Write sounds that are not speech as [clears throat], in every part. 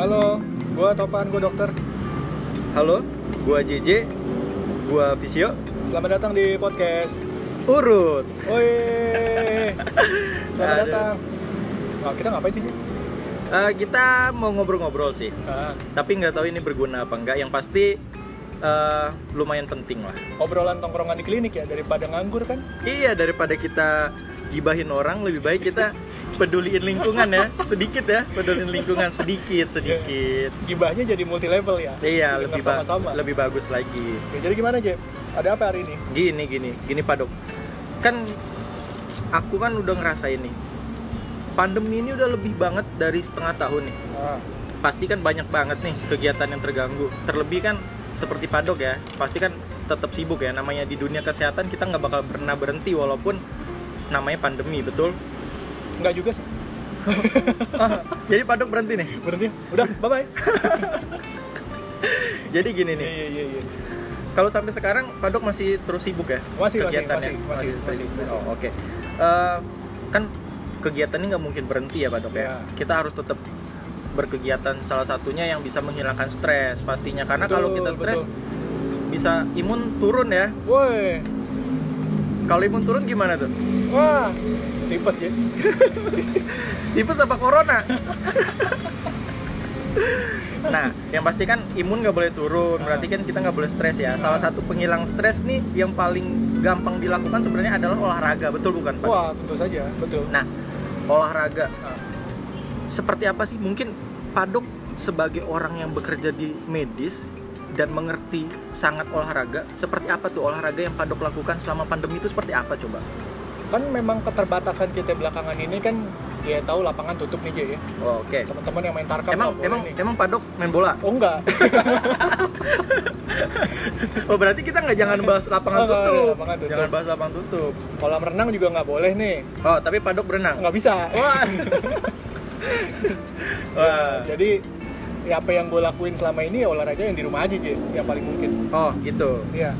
Halo, gua Topan, gua dokter. Halo, gua JJ, gua Visio. Selamat datang di podcast. Urut. Woi. [laughs] Selamat Aduh. datang. Wah, kita ngapain sih? Eh, kita mau ngobrol-ngobrol sih, Ah, tapi nggak tahu ini berguna apa enggak. Yang pasti eh, lumayan penting lah. obrolan tongkrongan di klinik ya daripada nganggur kan? Iya, daripada kita gibahin orang, lebih baik kita [laughs] peduliin lingkungan ya, sedikit ya, peduliin lingkungan sedikit, sedikit. Gibahnya jadi multi level ya. Iya, Dengar lebih ba- sama-sama. lebih bagus lagi. Oke, jadi gimana, Je? Ada apa hari ini? Gini, gini, gini Pak Dok. Kan aku kan udah ngerasain nih. Pandemi ini udah lebih banget dari setengah tahun nih. Ah, pasti kan banyak banget nih kegiatan yang terganggu terlebih kan seperti padok ya pasti kan tetap sibuk ya namanya di dunia kesehatan kita nggak bakal pernah berhenti walaupun namanya pandemi betul enggak juga sih. [laughs] Ah, jadi padok berhenti nih Berhenti. Udah, bye-bye. [laughs] jadi gini nih iya, iya, iya. kalau sampai sekarang padok masih terus sibuk ya Masih, masih, kegiatannya masih, masih, terus masih, sibuk. masih. oh oke Eh, kan kegiatan ini nggak mungkin berhenti ya padok ya Ya. kita harus tetap berkegiatan salah satunya yang bisa menghilangkan stres pastinya karena Betul, kalau kita stres betul. bisa imun turun ya Woi. Kalau imun turun gimana tuh? Wah, tipes, Je. [laughs] Tipes apa corona? [laughs] nah, yang pasti kan imun nggak boleh turun, berarti kan kita nggak boleh stres ya. Salah satu penghilang stres nih yang paling gampang dilakukan sebenarnya adalah olahraga, betul bukan Pak? Wah, tentu saja, betul. Nah, olahraga Ah. seperti apa sih? Mungkin Padok sebagai orang yang bekerja di medis dan mengerti sangat olahraga, seperti apa tuh olahraga yang Padok lakukan selama pandemi itu seperti apa coba? Kan memang keterbatasan kita belakangan ini kan ya tahu lapangan tutup nih Je ya Oh, Oke. teman-teman yang main tarkam Emang emang nih. emang Padok main bola? oh enggak [laughs] Oh berarti kita nggak jangan bahas Oh, lapangan ada tutup. lapangan tutup. Jangan bahas lapangan tutup. kolam renang juga nggak boleh nih Oh tapi Padok berenang. nggak bisa [laughs] Wah. [laughs] Wah. jadi ya apa yang gue lakuin selama ini ya olahraga yang di rumah aja Je yang paling mungkin Oh gitu. Iya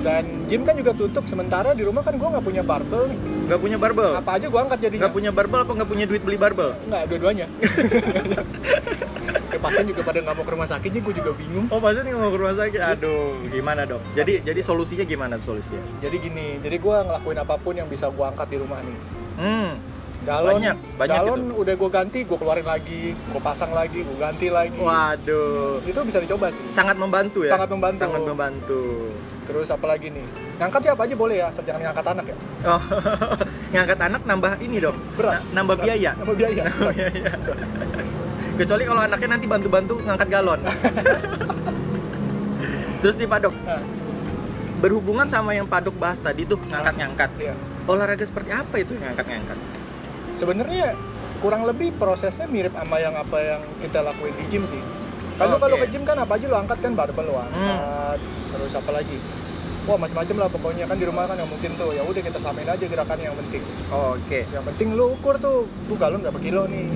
dan gym kan juga tutup sementara di rumah kan gue nggak punya barbel nih Nggak punya barbel. apa aja gue angkat jadinya Nggak punya barbel apa nggak punya duit beli barbel? nggak dua-duanya [laughs] ya pasien juga pada nggak mau ke rumah sakit sih gue juga bingung Oh pasti nih mau ke rumah sakit. Aduh gimana dok? Jadi jadi solusinya gimana solusinya? jadi gini jadi gue ngelakuin apa pun yang bisa gue angkat di rumah nih Hmm. Galon Banyak, banyak galon udah gue ganti gue keluarin lagi gue pasang lagi gue ganti lagi Waduh. itu bisa dicoba sih Sangat membantu ya. Sangat membantu. Sangat membantu. terus apa lagi nih ngangkat siapa aja boleh ya asal jangan ngangkat anak ya Oh, [laughs] ngangkat anak nambah ini dong. Berat. Na- nambah biaya. Nambah biaya Nambah biaya. [laughs] Kecuali kalau anaknya nanti bantu-bantu ngangkat galon. [laughs] Terus nih Pak Dok, Nah, berhubungan sama yang Pak Dok bahas tadi tuh ngangkat-ngangkat. iya. Olahraga seperti apa itu ngangkat-ngangkat? Sebenarnya kurang lebih prosesnya mirip sama yang apa yang kita lakuin di gym sih lu Oke. kalau ke gym kan apa aja lo angkat kan barbel lo angkat terus apa lagi wah macam-macam lah pokoknya kan di rumah kan nggak mungkin tuh ya udah kita samain aja gerakannya yang penting Oh, Oke. yang penting lu ukur tuh tuh galon berapa kilo nih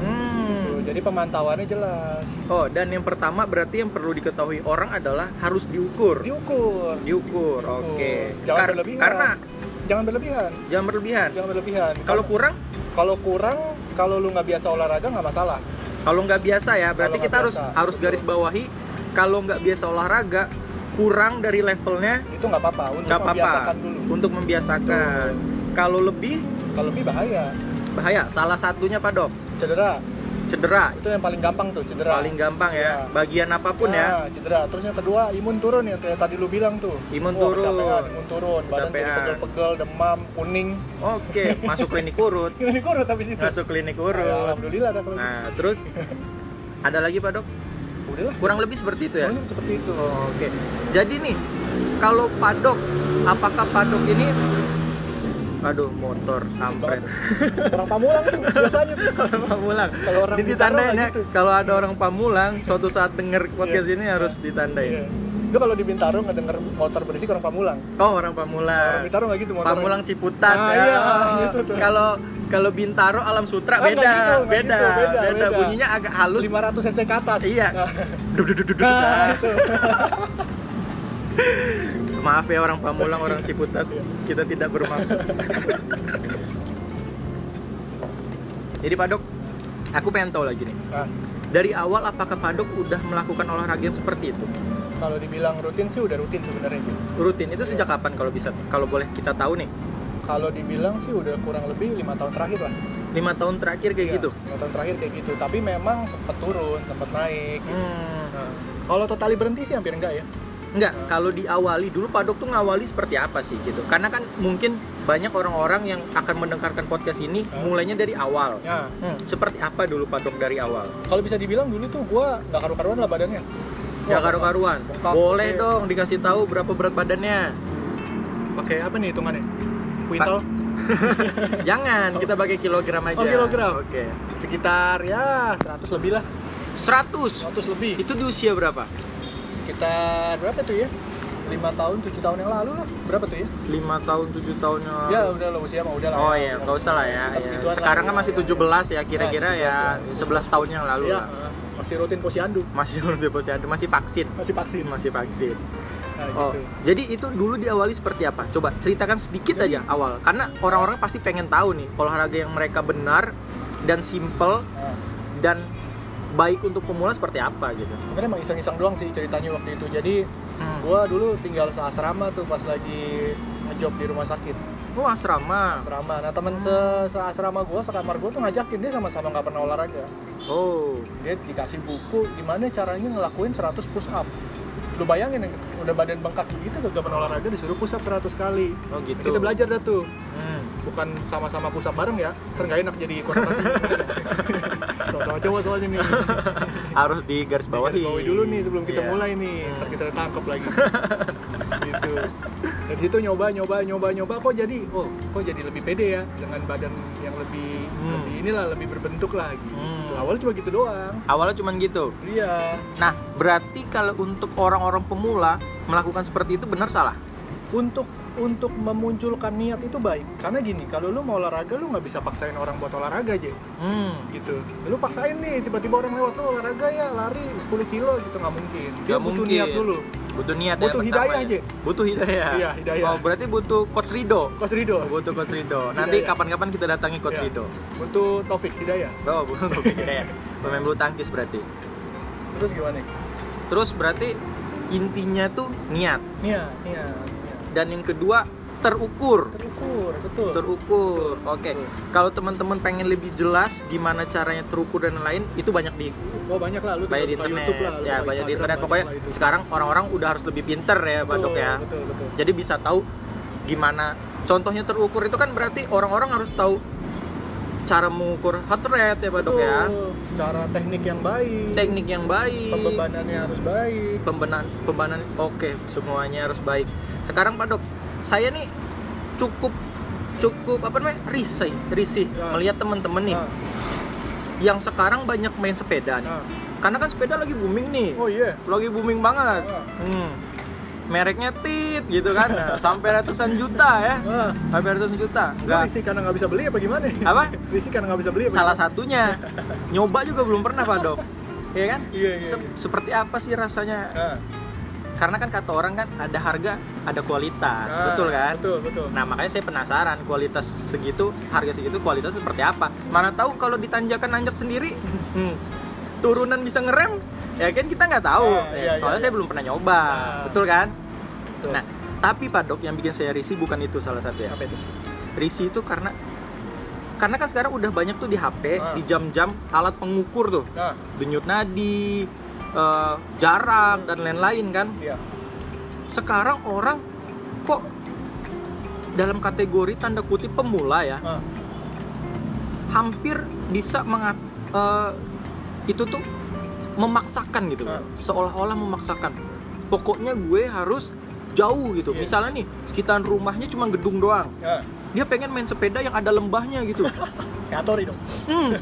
Hmm. Tuh, jadi pemantauannya jelas Oh, dan yang pertama berarti yang perlu diketahui orang adalah harus diukur. diukur Diukur. Oke. Jangan Kar- berlebihan. Karena jangan berlebihan jangan berlebihan. jangan berlebihan Kalau kurang, kalau kurang kalau lu nggak biasa olahraga nggak masalah. Kalau nggak biasa ya, berarti kita harus biasa, harus betul. garis bawahi kalau nggak biasa olahraga kurang dari levelnya itu nggak apa-apa. Untuk apa-apa. membiasakan dulu. Untuk membiasakan. Kalau lebih? Kalau lebih bahaya. Bahaya. Salah satunya Pak Dok, cedera cedera. itu yang paling gampang tuh cedera Paling gampang ya, Iya. bagian apa pun ya. Nah, cedera terus yang kedua imun turun yang kayak tadi lu bilang tuh Imun Wah, turun. kecapean, imun turun badan jadi pegel-pegel demam kuning Oke, masuk klinik urut. [laughs] ini kurut habis itu Masuk klinik Ya, urut. alhamdulillah dah kalau gitu. Nah, terus ada lagi Pak Dok? udahlah Kurang lebih seperti itu ya. Pokoknya seperti itu Oh, Oke. Jadi nih, kalau Padok, apakah Padok ini Aduh, motor kampret. [laughs] orang pamulang tuh biasanya tuh Orang Pamulang. Kalau orang ditandain ya. gitu. Kalau ada orang Pamulang, suatu saat denger podcast Iya. ini harus Iya. ditandain. Lu kalau di Bintaro nggak denger motor berisik orang Pamulang. Oh, orang Orang Pamulang. Bintaro nggak gitu motor. Pamulang Ciputat Ah, ya. iya, Oh, gitu tuh. Kalau kalau Bintaro Alam Sutra Ah, beda, gitu, nggak beda, gitu, beda, beda, beda. Bunyinya agak halus. 500 cc ke atas. Iya. Duk, duk, duk. nah, itu. [laughs] Maaf ya orang Pamulang, orang Ciputat. Kita tidak bermaksud. Jadi Pak Dok, aku pengen tahu lagi nih. Nah, Dari awal apakah Padok udah melakukan olahraga yang seperti itu? Kalau dibilang rutin sih udah rutin sebenarnya. Rutin itu sejak kapan kalau bisa kalau boleh kita tahu nih? Kalau dibilang sih udah kurang lebih lima tahun terakhir lah. Lima tahun terakhir kayak Iya, gitu. Lima tahun terakhir kayak gitu. Tapi memang sempat turun, sempat naik. Gitu. Hmm. Nah, kalau totali berhenti sih hampir enggak ya. Enggak, kalau diawali dulu Padok tuh ngawali seperti apa sih gitu? Karena kan mungkin banyak orang-orang yang akan mendengarkan podcast ini Hah? mulainya dari awal. Ya, Hmm, seperti apa dulu Padok dari awal? kalau bisa dibilang dulu tuh gua nggak karu-karuan lah badannya. Ya karu-karuan. Boleh gede. dong dikasih tahu berapa berat badannya. Pakai apa nih hitungannya? Kuintal? [laughs] Jangan, kita pakai kilogram aja. Oh, kilogram. Oke. Sekitar ya 100 lebih lah. 100. 100 lebih. Itu di usia berapa? Sekitar berapa tuh ya? 5 tahun, 7 tahun yang lalu lah. Berapa tuh ya? 5 tahun, 7 tahun yang lalu. Ya udah lo usia mah udah lah. Oh ya. iya, nggak usah lah ya. Ya. Sekarang lah. kan masih 17 ya, kira-kira Ya, ya 11 tahun yang lalu Iya, lah. masih rutin posyandu, Masih untuk posyandu, masih vaksin. masih vaksin. Masih vaksin. Nah, Oh, gitu. jadi itu dulu diawali seperti apa? Coba ceritakan sedikit aja awal. Karena orang-orang pasti pengen tahu nih olahraga yang mereka benar dan simple Nah, dan baik untuk pemula seperti apa gitu. sebenarnya emang iseng-iseng doang sih ceritanya waktu itu. Jadi Hmm. gua dulu tinggal seasrama tuh pas lagi ngejob di rumah sakit. Oh asrama. Asrama. Nah, temen se seasrama gua, sekamar gua tuh ngajakin dia sama-sama nggak pernah olahraga. Oh. Dia dikasih buku gimana caranya ngelakuin 100 push up. Lu bayangin udah badan bengkak begitu gak pernah olahraga disuruh push up 100 kali. Oh gitu. Kita belajar dah tuh. Hmm. bukan sama-sama pusat bareng ya ntar nggak enak jadi konotasi [laughs] sama-sama cowok soalnya nih [laughs] Harus di garis bawahi. Dulu nih sebelum kita Iya. mulai nih Hmm. ntar kita tangkap lagi gitu dari situ nyoba nyoba nyoba nyoba kok jadi oh kok jadi lebih pede ya dengan badan yang lebih Hmm. lebih inilah lebih berbentuk lah gitu Hmm. awalnya cuma gitu doang Awalnya cuman gitu. iya Nah, berarti kalau untuk orang-orang pemula melakukan seperti itu benar salah? untuk untuk memunculkan niat itu baik karena gini kalau lu mau olahraga lu nggak bisa paksain orang buat olahraga aja Hmm. gitu lu paksain nih tiba-tiba orang lewat lu olahraga ya lari 10 kilo gitu nggak mungkin dia Nggak butuh mungkin. niat dulu Butuh niat ya. Butuh pertama hidayah ya. aja. Butuh hidayah. Iya, hidayah. Oh, berarti butuh coach Rido. Coach Rido butuh coach Rido. [laughs] Nanti kapan-kapan kita datangi coach Iya. Rido. butuh Taufik Hidayah Oh, butuh hidayah. Pemain bulu tangkis berarti. terus gimana Terus berarti intinya tuh niat niat niat. Dan yang kedua terukur. terukur betul Terukur. Oke. Betul. Kalau teman-teman pengen lebih jelas gimana caranya terukur dan lain-lain, itu banyak di oh banyak lah lu banyak di internet. YouTube lah, lu ya, banyak di internet. Pokoknya itu. sekarang orang-orang udah harus lebih pinter ya, Pak Dok ya. betul betul Jadi bisa tahu gimana contohnya terukur itu kan berarti orang-orang harus tahu cara mengukur heart rate ya Pak Dok ya. Cara teknik yang baik Teknik yang baik. pembebanannya harus baik Pembenan pembebanan oke, semuanya harus baik. Sekarang Pak Dok, saya nih cukup cukup apa namanya? risih, risih Ya. melihat teman-teman nih Nah, yang sekarang banyak main sepeda nih. nah. Karena kan sepeda lagi booming nih. oh iya Lagi booming banget. Ah. Hmm. Mereknya tit gitu kan. Nah, [laughs] sampai ratusan juta ya. Wah, Sampai ratusan juta. lu Enggak. risih karena nggak bisa beli apa gimana? Apa? [laughs] risih karena nggak bisa beli apa Salah gimana? satunya. Nyoba juga belum pernah, Pak Dok. Iya kan? Iya, iya, Se- iya. Seperti apa sih rasanya? Nah, Karena kan kata orang kan ada harga, ada kualitas. nah, betul kan? betul betul Nah, makanya saya penasaran kualitas segitu, harga segitu kualitas seperti apa. Mana tahu kalau ditanjakan nanjak sendiri, [laughs] hmm, turunan bisa ngerem, ya kan kita nggak tahu. Ya, iya, soalnya iya, saya belum pernah nyoba, betul kan? Betul. Nah, tapi Pak Dok yang bikin saya risih bukan itu salah satu ya. apa itu Risih itu karena karena kan sekarang udah banyak tuh di HP, Ah. di jam-jam alat pengukur tuh, nah denyut nadi, eh, jarak dan lain-lain kan. iya Sekarang orang kok dalam kategori tanda kutip pemula ya, nah, hampir bisa mengat eh, itu tuh memaksakan gitu Ah. seolah-olah memaksakan pokoknya gue harus jauh gitu. Iya. misalnya nih sekitaran rumahnya cuma gedung doang. Ya. Dia pengen main sepeda yang ada lembahnya gitu. [laughs] Katori dong. Hmm.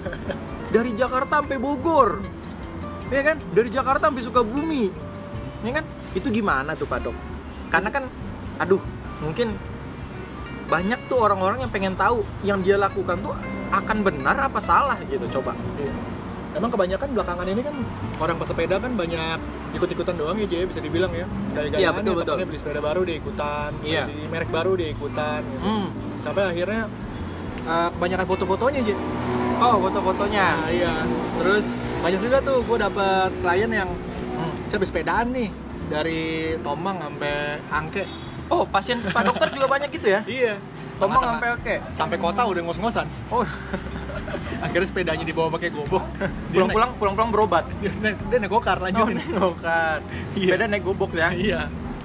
dari Jakarta sampai Bogor. Ya kan? Dari Jakarta sampai Sukabumi. Ya kan? Itu gimana tuh Pak Dok? Karena kan aduh mungkin banyak tuh orang-orang yang pengen tahu yang dia lakukan tuh akan benar apa salah gitu coba. Iya. Emang kebanyakan belakangan ini kan orang pesepeda kan banyak ikut-ikutan doang ya Jay, bisa dibilang ya. Gaya-gayaan Iya, betul, ya, betul. beli sepeda baru dia ikutan, Iya. beli merek baru dia ikutan gitu. hmm. Sampai akhirnya uh, kebanyakan foto-fotonya Jay. oh foto-fotonya Nah, iya. Terus banyak juga tuh gue dapet klien yang Hmm. saya bersepedaan nih dari Tomang sampai Angke Oh, pasien Pak Dokter juga banyak gitu ya? iya Tomang sampai oke. sampai kota udah ngos-ngosan Oh, [laughs] akhirnya sepedanya dibawa pakai gobok [laughs] pulang-pulang pulang-pulang berobat. dia, naik, dia naik gokar Oh, bukan. Sepeda naik gobok ya. iya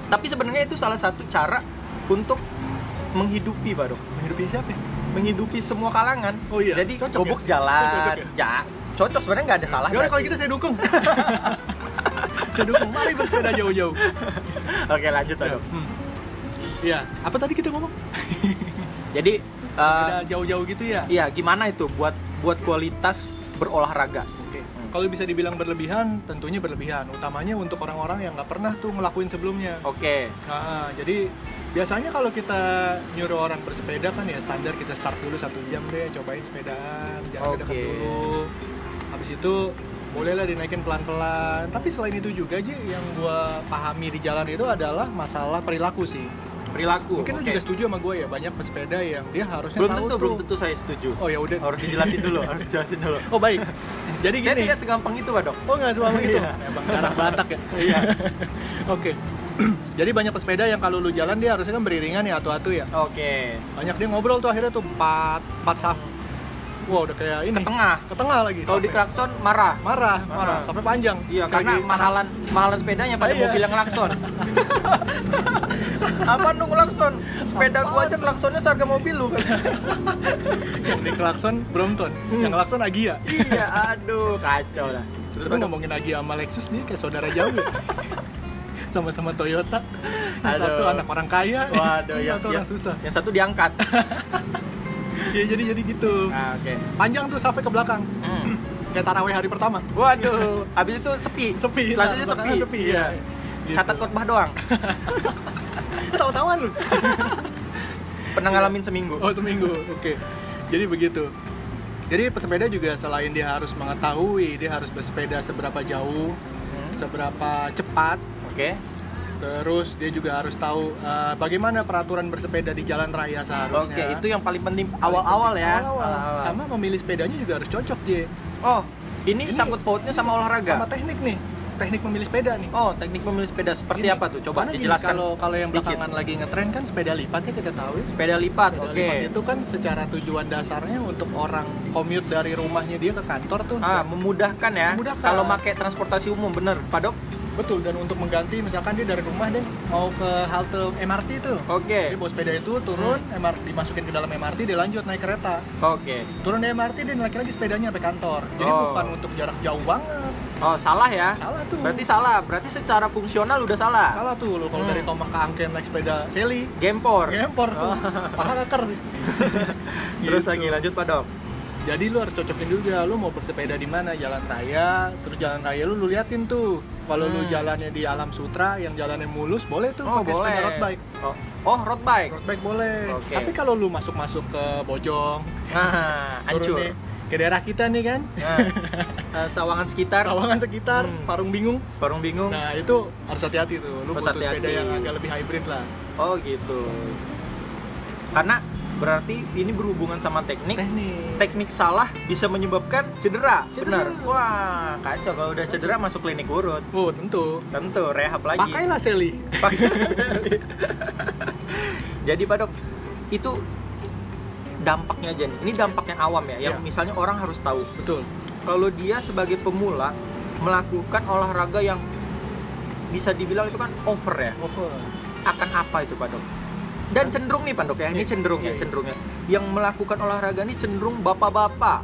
Tapi sebenarnya itu salah satu cara untuk menghidupi, Pak Dok. menghidupi siapa ya? Menghidupi semua kalangan. Oh iya, Jadi cocok gobok ya? jalan. Cocok ya? Ja, cocok sebenarnya nggak ada salah. Yaudah kalau gitu saya dukung [laughs] saya dukung mari bersepeda jauh-jauh Oke, lanjut, Pak Dok. Hmm. Iya, apa tadi kita ngomong? Jadi Sepeda jauh-jauh gitu ya? iya gimana itu buat buat kualitas berolahraga? Oke. Kalau bisa dibilang berlebihan, tentunya berlebihan. Utamanya untuk orang-orang yang nggak pernah tuh ngelakuin sebelumnya. Oke. Nah, jadi biasanya kalau kita nyuruh orang bersepeda kan ya standar kita start dulu satu jam deh, cobain sepedaan, jalan Oke. dekat dulu. Habis itu bolehlah dinaikin pelan-pelan. Tapi selain itu juga aja yang gua pahami di jalan itu adalah masalah perilaku sih. Perilaku. Mungkin lu oke. juga setuju sama gue ya, banyak pesepeda yang dia harusnya belum tahu tentu tuh. belum tentu saya setuju. Oh ya udah. Harus dijelasin dulu, [laughs] harus dijelasin dulu. Oh baik. Jadi Saya gini. tidak segampang itu, Pak Dok. Oh nggak semua itu. Iya. Emang darah Batak ya. [laughs] Iya. [laughs] Oke. [clears throat] Jadi banyak pesepeda yang kalau lu jalan dia harusnya kan beriringan ya atu-atu ya. Oke. Banyak dia ngobrol tuh akhirnya tuh empat empat saf. Wah udah kayak ini. Ke tengah. Ke tengah lagi. Kalau di klakson marah. marah, marah, Marah. sampai panjang. Iya, Kayak karena gitu. mahalan mahalan sepedanya pada Iya. mobil yang klakson. [laughs] Apa nu klakson? Sepeda gua aja klaksonnya seharga mobil lu. [laughs] yang di klakson Brompton, yang klakson Agia. iya, aduh, kacau lah. Dok, ngomongin Agia sama Lexus dia kayak saudara jauh ya. [laughs] Sama-sama Toyota. Yang Aduh. satu anak orang kaya, Waduh, yang yang, satu orang yang- susah. Yang satu diangkat. Iya jadi jadi gitu. Nah, oke. Panjang tuh sampai ke belakang. Hmm. Kayak taraweh hari pertama. Waduh, habis itu sepi. Sepi. Selanjutnya nah, sepi. sepi. Iya. Gitu. Catat khotbah doang. [laughs] Tahu-tahuan lu. [laughs] Pernah ngalamin seminggu. Oh seminggu, oke. Jadi begitu. Jadi pesepeda juga selain dia harus mengetahui dia harus bersepeda seberapa jauh, Hmm. seberapa cepat, Oke. Terus dia juga harus tahu uh, bagaimana peraturan bersepeda di jalan raya seharusnya. Oke, itu yang paling penting awal-awal ya. Awal-awal. Awal-awal. Sama memilih sepedanya juga harus cocok, J. Oh, ini, Ini sangkut pautnya sama olahraga. Sama teknik nih, teknik memilih sepeda nih. Oh, teknik memilih sepeda seperti Gini, apa tuh? Coba karena dijelaskan. kalau kalau yang sedikit. belakangan lagi ngetren kan sepeda lipat ya kita tahu ya. Sepeda lipat, oke. lipat itu kan secara tujuan dasarnya untuk orang commute dari rumahnya dia ke kantor tuh. Ah, memudahkan ya. Memudahkan. Kalau pakai transportasi umum, bener, Pak Dok? Betul dan untuk mengganti misalkan dia dari rumah deh mau ke halte MRT tuh. Oke. Dia bawa sepeda itu turun, MRT dimasukin ke dalam MRT, dia lanjut naik kereta. Oke. Turun dari MRT dia naikin lagi sepedanya sampai kantor. Jadi Oh. bukan untuk jarak jauh banget. Oh, salah ya? Salah tuh. Berarti salah. Berarti secara fungsional udah salah. salah tuh lo kalau Hmm. dari Tomang ke Angken naik sepeda Seli. Gempor. Gempor tuh. Oh. Paha keker sih. [laughs] Terus Gitu. lagi lanjut, Pak Dok. Jadi lu harus cocokin juga, lu mau bersepeda di mana, jalan raya, terus jalan raya lu lu liatin tuh. Kalau lu Hmm. jalannya di alam sutra yang jalannya mulus, boleh tuh Oh, pakai boleh. sepeda road bike. Oh, oh road bike. Road bike boleh. Oke. Tapi kalau lu masuk-masuk ke Bojong, turun [laughs] hancur. nih, ke daerah kita nih kan, Nah, eh, sawangan sekitar, Sawangan sekitar, Hmm. Parung Bingung. Parung bingung. Nah, itu harus hati-hati tuh. Lu Harus butuh hati-hati. sepeda yang agak lebih hybrid lah. Oh, gitu. Karena berarti ini berhubungan sama teknik. Teknik. Teknik salah bisa menyebabkan cedera. Cedera. Benar. Wah, kacau kalau udah cedera masuk klinik urut. Oh, tentu. Tentu rehab lagi. Pakailah Seli. [laughs] Jadi Pak Dok, itu dampaknya aja nih. Ini dampak yang awam ya, yang Iya. misalnya orang harus tahu. Betul. Kalau dia sebagai pemula melakukan olahraga yang bisa dibilang itu kan over ya. Over. Akan apa itu Pak Dok? Dan cenderung nih Pak Dok ya, ini Iya, cenderung ya, iya, iya. cenderung ya. Yang melakukan olahraga ini cenderung bapak-bapak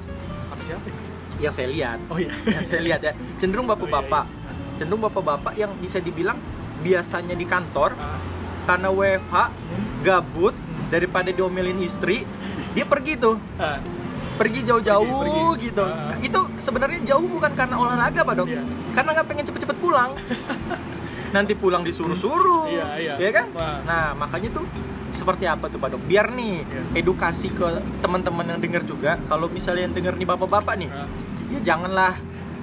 Kata siapa? ya? yang saya lihat. Oh iya. yang saya lihat ya, cenderung bapak-bapak. Oh, iya, Cenderung bapak-bapak yang bisa dibilang biasanya di kantor Ah, karena WFH hmm. gabut daripada diomelin istri dia pergi tuh Ah, pergi jauh-jauh gitu Ah. itu sebenarnya jauh bukan karena olahraga pak dok Iya. karena nggak pengen cepet-cepet pulang [laughs] nanti pulang disuruh-suruh Iya, iya. ya kan Wah. nah makanya tuh seperti apa tuh pak dok biar nih Iya. edukasi ke teman-teman yang dengar juga kalau misalnya yang denger nih bapak-bapak nih ah. ya janganlah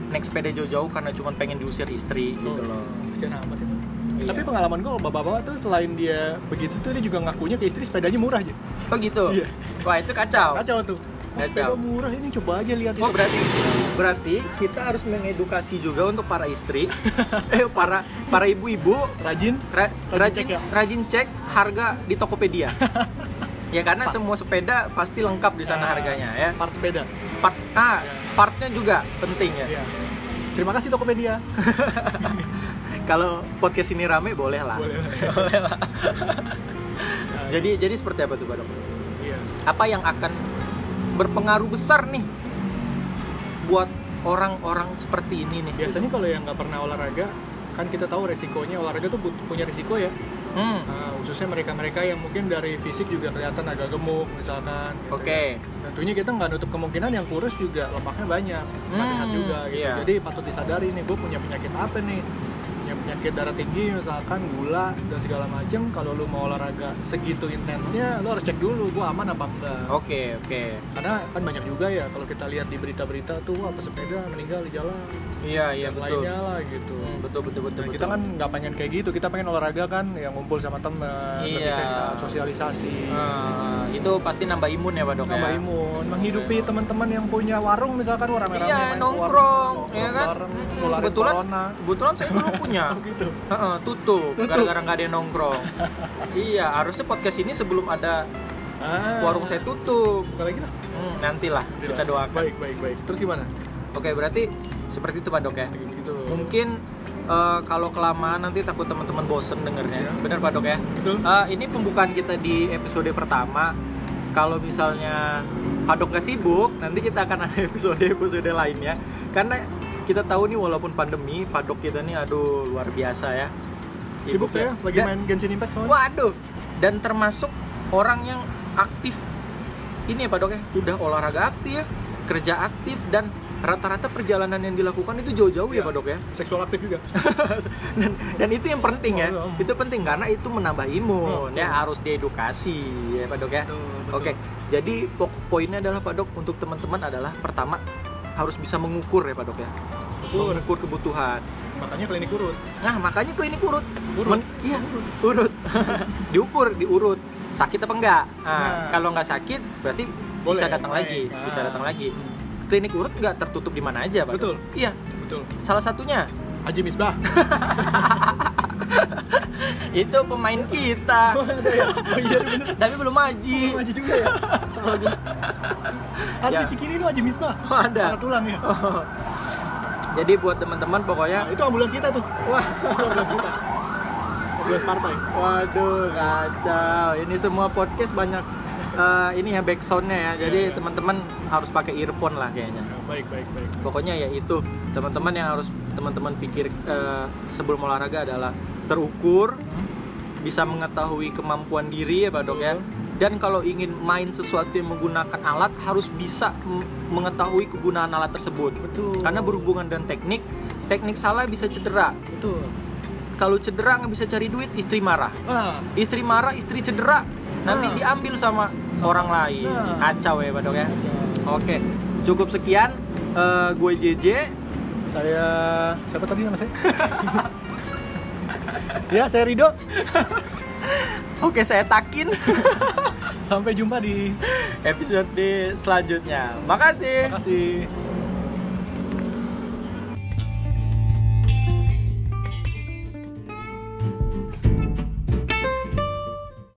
naik sepeda jauh-jauh karena cuma pengen diusir istri gitu Oh, loh Kasian amat ya. Iya. Tapi pengalaman gue kalau bapak-bapak tuh selain dia begitu tuh dia juga ngakunya ke istri sepedanya murah aja. oh gitu Iya. wah itu kacau Kacau tuh. Kacau. murah ini coba aja lihat Oh berarti berarti kita harus mengedukasi juga untuk para istri, [laughs] eh para para ibu-ibu rajin ra- Rajin rajin cek ya? rajin cek harga di Tokopedia. [laughs] ya karena semua sepeda pasti lengkap di sana Ah. harganya ya. part sepeda Part ah, Ya. partnya juga penting ya. Iya. terima kasih Tokopedia [laughs] Kalau podcast ini rame boleh lah. boleh Boleh lah. jadi jadi seperti apa tuh Pak Dok? iya Apa yang akan berpengaruh besar nih buat orang-orang seperti ini nih? biasanya kalau yang nggak pernah olahraga kan kita tahu resikonya olahraga tuh punya risiko ya Hmm. Nah, khususnya mereka-mereka yang mungkin dari fisik juga kelihatan agak gemuk misalkan gitu Oke. ya. tentunya kita nggak nutup kemungkinan yang kurus juga lemaknya banyak nggak Hmm, sehat juga gitu iya. jadi patut disadari nih gue punya penyakit apa nih penyakit darah tinggi misalkan gula dan segala macem kalau lu mau olahraga segitu intensnya lu harus cek dulu gue aman apa enggak Oke, oke. karena kan banyak juga ya kalau kita lihat di berita-berita tuh apa sepeda meninggal di jalan Iya, iya betul. lainnya lah gitu Hmm, betul betul betul. Nah, betul. kita kan nggak pengen kayak gitu, kita pengen olahraga kan yang ngumpul sama temen, Iya. sehat, sosialisasi, Ah, itu pasti nambah imun ya Pak Dok nambah ya? imun, menghidupi teman-teman yang punya warung misalkan orang rame Iya, nongkrong, warung, ya kan? kebetulan corona. kebetulan saya dulu punya. Oh, gitu. Heeh, tutup gara-gara nggak ada yang nongkrong. [laughs] iya, harusnya podcast ini sebelum ada Ah, warung saya tutup. lagi lah. Hmm, nantilah kita doakan. Baik, baik, baik. Terus gimana? Oke, berarti seperti itu Pak Dok ya. Kayak gitu. Mungkin eh, kalau kelamaan nanti takut teman-teman bosen dengernya. Iya. Bener Pak Dok ya? Betul. Eh, ini pembukaan kita di episode pertama. Kalau misalnya Padok gak sibuk, nanti kita akan ada [laughs] episode-episode lainnya. Karena kita tahu nih walaupun pandemi, Padok kita nih aduh luar biasa ya. Sibuk ya, lagi Dan- main Genshin Impact kawan? Waduh. Dan termasuk orang yang aktif ini ya Pak Dok ya, udah olahraga aktif, kerja aktif dan rata-rata perjalanan yang dilakukan itu jauh-jauh ya Iya. Pak Dok ya. Seksual aktif juga. [laughs] dan, dan itu yang penting ya. Oh, iya. Itu penting karena itu menambah imun Oh, ya betul. harus diedukasi ya Pak Dok ya. Oke. Jadi pokok poinnya adalah Pak Dok untuk teman-teman adalah pertama harus bisa mengukur ya Pak Dok ya. Ukur. Mengukur kebutuhan. Makanya klinik urut. Nah, makanya klinik urut. Urut. Men- iya, urut. [laughs] Diukur, diurut. Sakit apa enggak? Nah, Nah. kalau nggak sakit berarti Boleh, bisa datang lagi, bisa Ah. datang lagi. Klinik urut nggak tertutup di mana aja, Pak. Dok? Betul. Iya, Betul. salah satunya Haji Misbah. [laughs] [laughs] itu pemain kita. Ya? Oh iya bener. [laughs] Tapi belum haji. Oh, Haji juga ya? Salah gue. Ada Ya. Cikini itu Misbah. Oh, ada. Ada tulang ya. Jadi buat teman-teman pokoknya Nah, itu ambulans kita tuh. wah, Itu [laughs] ambulans kita. Ambulans partai. waduh kacau. Ini semua podcast banyak eh, ini ya backsoundnya ya. Jadi Iya, iya. teman-teman harus pakai earphone lah kayaknya. Ya, baik, baik, baik. pokoknya ya itu teman-teman yang harus teman-teman pikir eh, sebelum olahraga adalah terukur bisa mengetahui kemampuan diri ya pak dok ya dan kalau ingin main sesuatu yang menggunakan alat harus bisa mengetahui kegunaan alat tersebut Betul. karena berhubungan dengan teknik teknik salah bisa cedera betul. kalau cedera nggak bisa cari duit istri marah Ah, istri marah istri cedera nanti Nah. diambil sama orang lain Nah. kacau ya pak dok ya oke cukup sekian Eh, gue JJ saya siapa tadi nama saya? [laughs] ya, saya Rido. [laughs] Oke, saya takin [laughs] Sampai jumpa di episode selanjutnya. Makasih. Terima kasih.